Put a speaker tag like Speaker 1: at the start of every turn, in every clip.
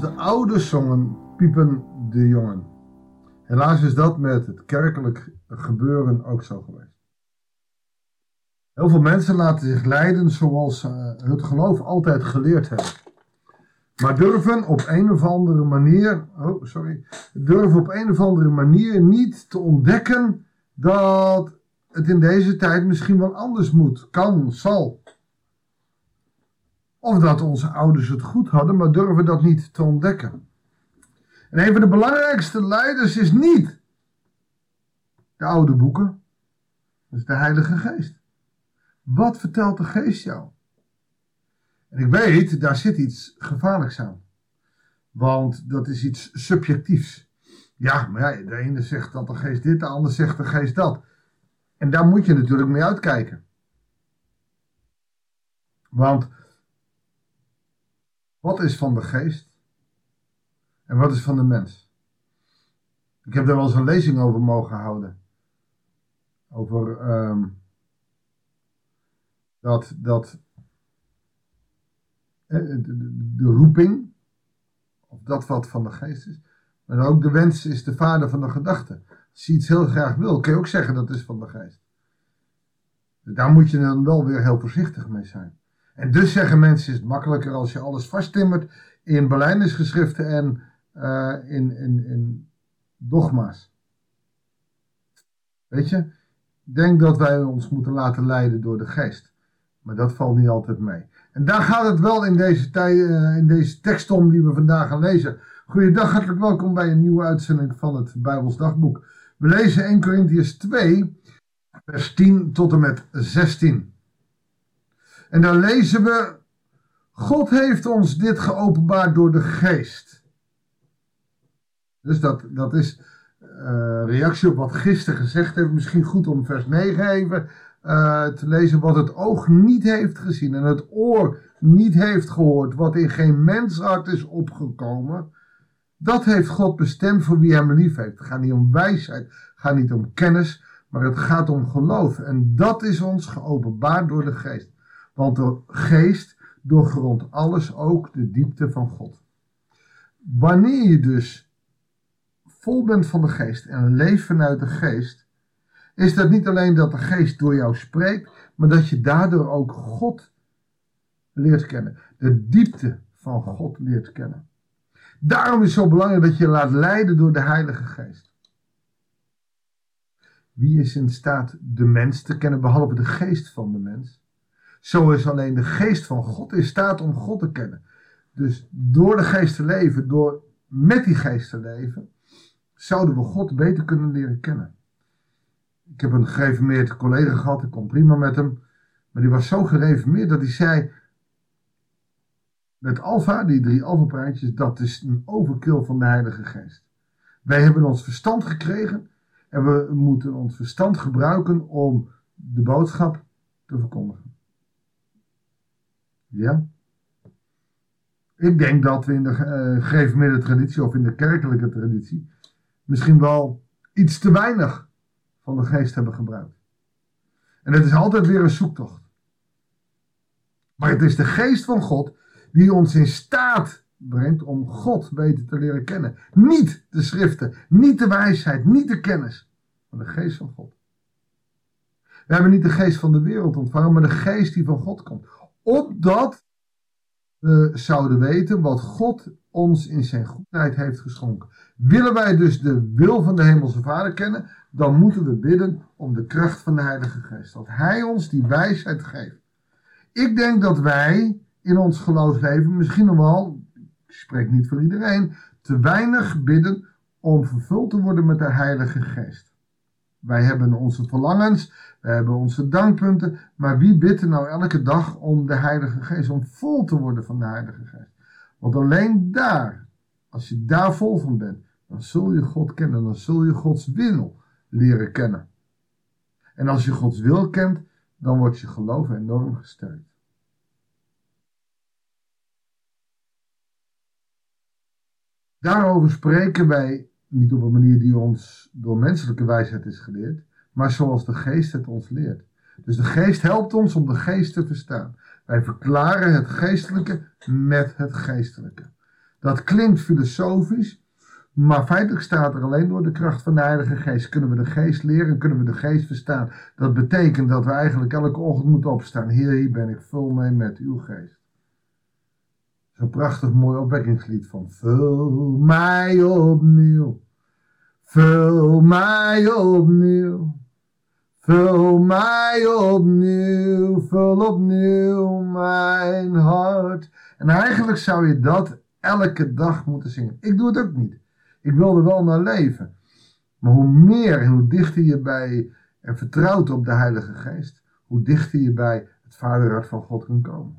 Speaker 1: De ouders zongen, piepen de jongen. Helaas is dat met het kerkelijk gebeuren ook zo geweest. Heel veel mensen laten zich leiden zoals ze het geloof altijd geleerd hebben. Maar durven op een of andere manier, oh sorry, durven op een of andere manier niet te ontdekken dat het in deze tijd misschien wel anders moet, kan, zal. Of dat onze ouders het goed hadden, maar durven dat niet te ontdekken. En een van de belangrijkste leiders is niet de oude boeken, is de Heilige Geest. Wat vertelt de Geest jou? En ik weet, daar zit iets gevaarlijks aan. Want dat is iets subjectiefs. Ja, maar ja, de ene zegt dat de geest dit, de ander zegt de geest dat. En daar moet je natuurlijk mee uitkijken. Want wat is van de geest en wat is van de mens? Ik heb daar wel eens een lezing over mogen houden. Over ehm, dat, dat de, de, roeping, of dat wat van de geest is, maar ook de wens is de vader van de gedachte. Als je iets heel graag wil, kun je ook zeggen dat is van de geest. Daar moet je dan wel weer heel voorzichtig mee zijn. En dus zeggen mensen, is het makkelijker als je alles vasttimmert in Berlijnersgeschriften en uh, in, in, in dogma's. Weet je, ik denk dat wij ons moeten laten leiden door de geest. Maar dat valt niet altijd mee. En daar gaat het wel in deze, tijd, uh, in deze tekst om die we vandaag gaan lezen. Goeiedag, hartelijk welkom bij een nieuwe uitzending van het Bijbels Dagboek. We lezen 1 Corinthians 2, vers 10 tot en met 16. En dan lezen we, God heeft ons dit geopenbaard door de geest. Dus dat, dat is uh, reactie op wat gisteren gezegd heeft. Misschien goed om vers 9 even uh, te lezen. Wat het oog niet heeft gezien en het oor niet heeft gehoord. Wat in geen menshart is opgekomen. Dat heeft God bestemd voor wie hem lief heeft. Het gaat niet om wijsheid, het gaat niet om kennis, maar het gaat om geloof. En dat is ons geopenbaard door de geest. Want de geest doorgrondt alles, ook de diepte van God. Wanneer je dus vol bent van de geest en leeft vanuit de geest, is dat niet alleen dat de geest door jou spreekt, maar dat je daardoor ook God leert kennen. De diepte van God leert kennen. Daarom is het zo belangrijk dat je je laat leiden door de Heilige Geest. Wie is in staat de mens te kennen behalve de geest van de mens? Zo is alleen de geest van God in staat om God te kennen. Dus door de geest te leven, door met die geest te leven, zouden we God beter kunnen leren kennen. Ik heb een gereformeerd collega gehad, ik kom prima met hem. Maar die was zo gereformeerd dat hij zei, met alfa, die drie alfa-praatjes, dat is een overkill van de Heilige Geest. Wij hebben ons verstand gekregen en we moeten ons verstand gebruiken om de boodschap te verkondigen. Ja. Ik denk dat we in de uh, traditie of in de kerkelijke traditie misschien wel iets te weinig van de geest hebben gebruikt. En het is altijd weer een zoektocht. Maar het is de geest van God die ons in staat brengt om God beter te leren kennen. Niet de schriften, niet de wijsheid, niet de kennis, maar de geest van God. We hebben niet de geest van de wereld ontvangen, maar de geest die van God komt opdat we zouden weten wat God ons in zijn goedheid heeft geschonken. Willen wij dus de wil van de Hemelse Vader kennen, dan moeten we bidden om de kracht van de Heilige Geest. Dat Hij ons die wijsheid geeft. Ik denk dat wij in ons geloofsleven misschien nog wel, ik spreek niet voor iedereen, te weinig bidden om vervuld te worden met de Heilige Geest. Wij hebben onze verlangens, we hebben onze dankpunten, maar wie bidt er nou elke dag om de Heilige Geest, om vol te worden van de Heilige Geest? Want alleen daar, als je daar vol van bent, dan zul je God kennen, dan zul je Gods wil leren kennen. En als je Gods wil kent, dan wordt je geloof enorm gesterkt. Daarover spreken wij niet op een manier die ons door menselijke wijsheid is geleerd, maar zoals de geest het ons leert. Dus de geest helpt ons om de geest te verstaan. Wij verklaren het geestelijke met het geestelijke. Dat klinkt filosofisch, maar feitelijk staat er alleen door de kracht van de Heilige Geest. Kunnen we de Geest leren, kunnen we de Geest verstaan. Dat betekent dat we eigenlijk elke ochtend moeten opstaan. Heer, hier ben ik vul mee met uw Geest. Zo'n prachtig mooi opwekkingslied van Vul mij opnieuw. Vul mij opnieuw. Vul mij opnieuw, vul opnieuw mijn hart. En eigenlijk zou je dat elke dag moeten zingen. Ik doe het ook niet. Ik wil er wel naar leven. Maar hoe meer en hoe dichter je bij en vertrouwt op de Heilige Geest, hoe dichter je bij het Vaderhart van God kan komen.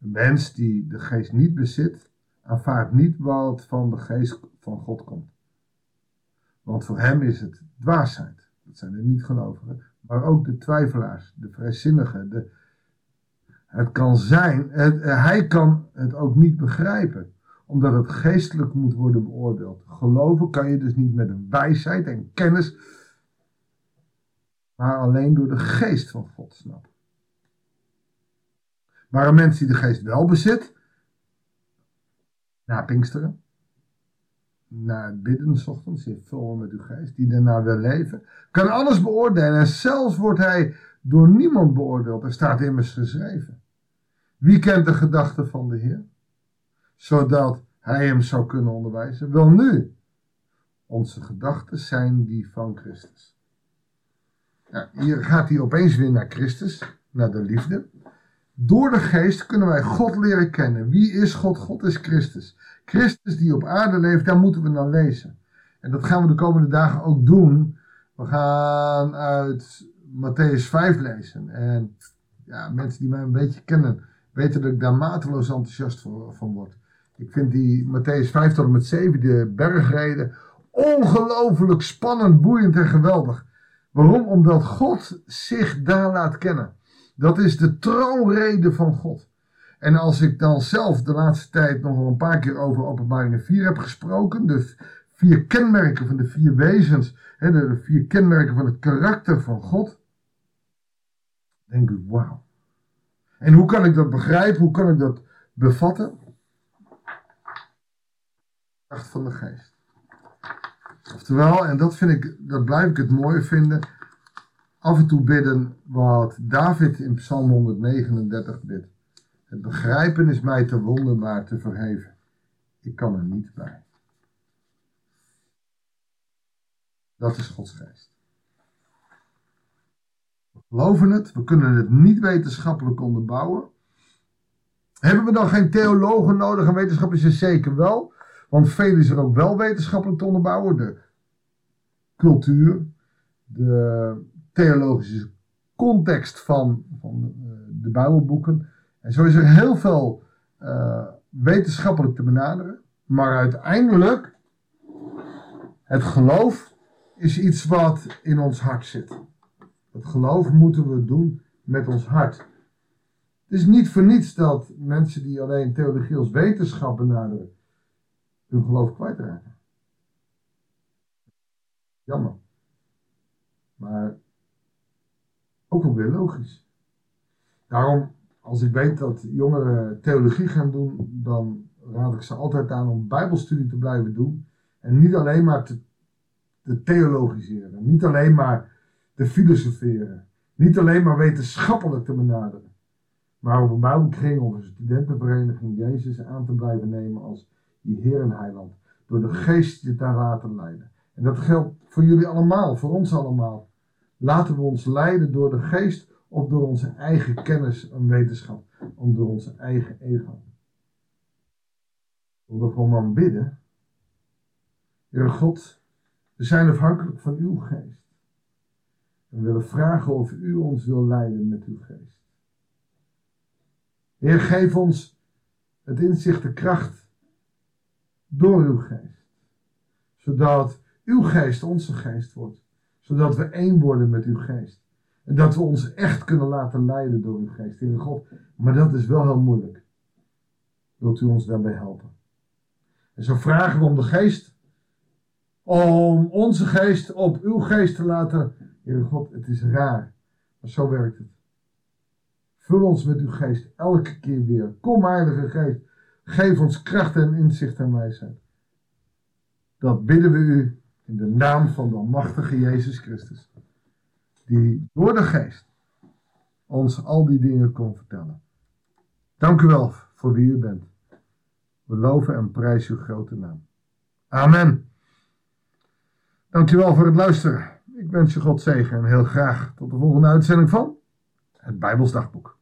Speaker 1: Een mens die de Geest niet bezit, aanvaardt niet wat van de Geest van God komt. Want voor hem is het dwaasheid. Dat zijn de niet-gelovigen. Maar ook de twijfelaars, de vrijzinnigen. De, het kan zijn, hij kan het ook niet begrijpen. Omdat het geestelijk moet worden beoordeeld. Geloven kan je dus niet met een wijsheid en kennis. Maar alleen door de geest van God snappen. Maar een mens die de geest wel bezit. Na Pinksteren naar het bidden ochtends, in vol met uw geest, die daarna wil leven, kan alles beoordelen. En zelfs wordt hij door niemand beoordeeld. Er staat immers geschreven. Wie kent de gedachten van de Heer? Zodat hij hem zou kunnen onderwijzen. Wel nu, onze gedachten zijn die van Christus. Ja, hier gaat hij opeens weer naar Christus, naar de liefde. Door de geest kunnen wij God leren kennen. Wie is God? God is Christus. Christus die op aarde leeft, daar moeten we naar lezen. En dat gaan we de komende dagen ook doen. We gaan uit Matthäus 5 lezen. En ja, mensen die mij een beetje kennen, weten dat ik daar mateloos enthousiast van word. Ik vind die Matthäus 5 tot en met 7, de bergreden, ongelooflijk spannend, boeiend en geweldig. Waarom? Omdat God zich daar laat kennen. Dat is de troonrede van God. En als ik dan zelf de laatste tijd nog een paar keer over openbaringen 4 heb gesproken, de vier kenmerken van de vier wezens, de vier kenmerken van het karakter van God, denk ik, wauw. En hoe kan ik dat begrijpen? Hoe kan ik dat bevatten? Kracht van de geest. Oftewel, en dat vind ik, dat blijf ik het mooie vinden, af en toe bidden wat David in Psalm 139 bidt. Het begrijpen is mij te wonderbaar te verheven. Ik kan er niet bij. Dat is Gods geest. We geloven het, we kunnen het niet wetenschappelijk onderbouwen. Hebben we dan geen theologen nodig en wetenschappers? Zeker wel. Want veel is er ook wel wetenschappelijk te onderbouwen. De cultuur, de theologische context van, van de, de Bijbelboeken. En zo is er heel veel uh, wetenschappelijk te benaderen. Maar uiteindelijk, het geloof is iets wat in ons hart zit. Het geloof moeten we doen met ons hart. Het is niet voor niets dat mensen die alleen theologie als wetenschap benaderen, hun geloof kwijtraken. Jammer. Maar ook wel weer logisch. Daarom als ik weet dat jongeren theologie gaan doen, dan raad ik ze altijd aan om bijbelstudie te blijven doen. En niet alleen maar te, te theologiseren, niet alleen maar te filosoferen, niet alleen maar wetenschappelijk te benaderen. Maar op een bijbelkring of een studentenvereniging Jezus aan te blijven nemen als je Heer en Heiland. Door de geest je daar laten leiden. En dat geldt voor jullie allemaal, voor ons allemaal. Laten we ons leiden door de geest of door onze eigen kennis en wetenschap, of door onze eigen ego. Willen gewoon bidden. Heer God, we zijn afhankelijk van uw geest. We willen vragen of u ons wil leiden met uw geest. Heer, geef ons het inzicht, de kracht door uw geest. Zodat uw geest onze geest wordt. Zodat we één worden met uw geest. En dat we ons echt kunnen laten leiden door uw geest, Heer God. Maar dat is wel heel moeilijk. Wilt u ons daarbij helpen? En zo vragen we om de geest, om onze geest op uw geest te laten. Heer God, het is raar, maar zo werkt het. Vul ons met uw geest elke keer weer. Kom, Heilige Geest. Geef ons kracht en inzicht en wijsheid. Dat bidden we u in de naam van de almachtige Jezus Christus. Die door de geest ons al die dingen kon vertellen. Dank u wel voor wie u bent. We loven en prijzen uw grote naam. Amen. Dank u wel voor het luisteren. Ik wens je God zegen en heel graag tot de volgende uitzending van het Bijbelsdagboek.